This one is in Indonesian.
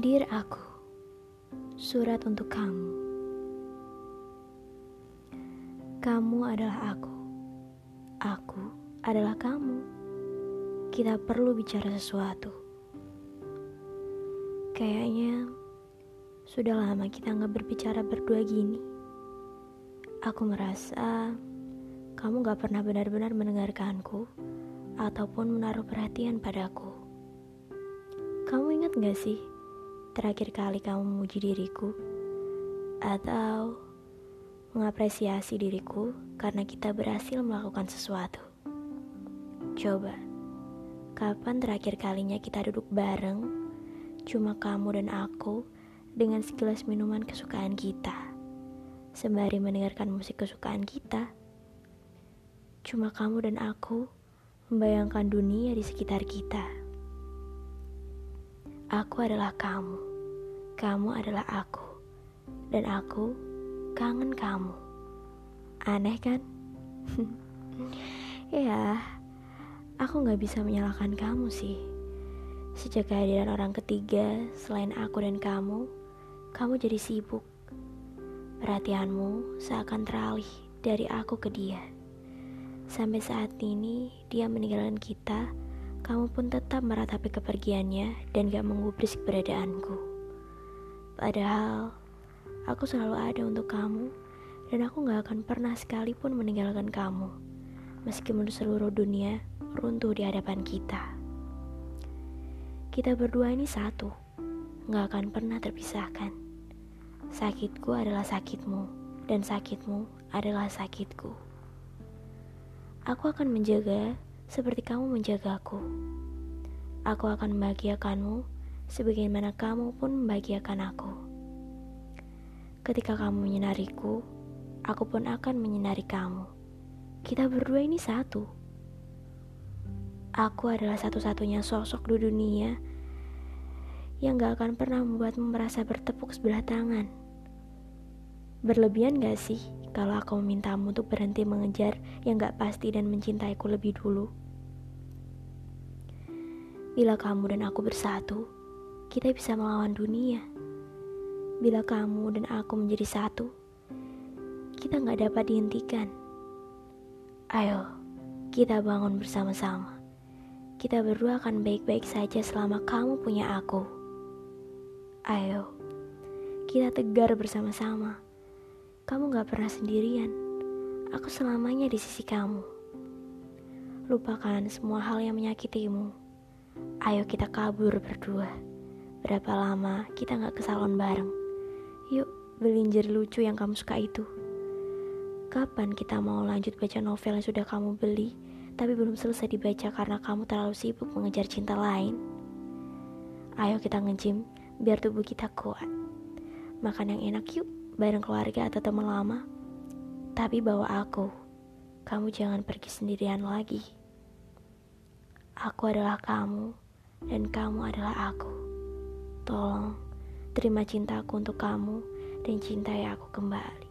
Dear aku, surat untuk kamu. Kamu adalah aku, aku adalah kamu. Kita perlu bicara sesuatu. Kayaknya sudah lama kita nggak berbicara berdua gini. Aku merasa kamu gak pernah benar-benar mendengarkanku ataupun menaruh perhatian padaku. Kamu ingat gak sih terakhir kali kamu memuji diriku atau mengapresiasi diriku karena kita berhasil melakukan sesuatu. Coba, kapan terakhir kalinya kita duduk bareng, cuma kamu dan aku dengan segelas minuman kesukaan kita, sembari mendengarkan musik kesukaan kita. Cuma kamu dan aku membayangkan dunia di sekitar kita. Aku adalah kamu, kamu adalah aku, dan aku kangen kamu. Aneh kan? ya, aku gak bisa menyalahkan kamu sih. Sejak kehadiran orang ketiga selain aku dan kamu, kamu jadi sibuk. Perhatianmu seakan teralih dari aku ke dia. Sampai saat ini, dia meninggalkan kita kamu pun tetap meratapi kepergiannya dan gak mengubris keberadaanku. Padahal, aku selalu ada untuk kamu dan aku gak akan pernah sekalipun meninggalkan kamu, meskipun seluruh dunia runtuh di hadapan kita. Kita berdua ini satu, gak akan pernah terpisahkan. Sakitku adalah sakitmu, dan sakitmu adalah sakitku. Aku akan menjaga seperti kamu menjagaku. Aku akan membahagiakanmu sebagaimana kamu pun membahagiakan aku. Ketika kamu menyinariku, aku pun akan menyinari kamu. Kita berdua ini satu. Aku adalah satu-satunya sosok di dunia yang gak akan pernah membuatmu merasa bertepuk sebelah tangan. Berlebihan gak sih kalau aku memintamu untuk berhenti mengejar yang gak pasti dan mencintaiku lebih dulu? Bila kamu dan aku bersatu, kita bisa melawan dunia. Bila kamu dan aku menjadi satu, kita nggak dapat dihentikan. Ayo, kita bangun bersama-sama. Kita berdua akan baik-baik saja selama kamu punya aku. Ayo, kita tegar bersama-sama. Kamu gak pernah sendirian. Aku selamanya di sisi kamu. Lupakan semua hal yang menyakitimu Ayo kita kabur berdua. Berapa lama kita gak ke salon bareng? Yuk, belinjer lucu yang kamu suka itu. Kapan kita mau lanjut baca novel yang sudah kamu beli, tapi belum selesai dibaca karena kamu terlalu sibuk mengejar cinta lain? Ayo kita ngejim, biar tubuh kita kuat. Makan yang enak yuk, bareng keluarga atau teman lama. Tapi bawa aku, kamu jangan pergi sendirian lagi. Aku adalah kamu dan kamu adalah aku. Tolong terima cintaku untuk kamu dan cintai aku kembali.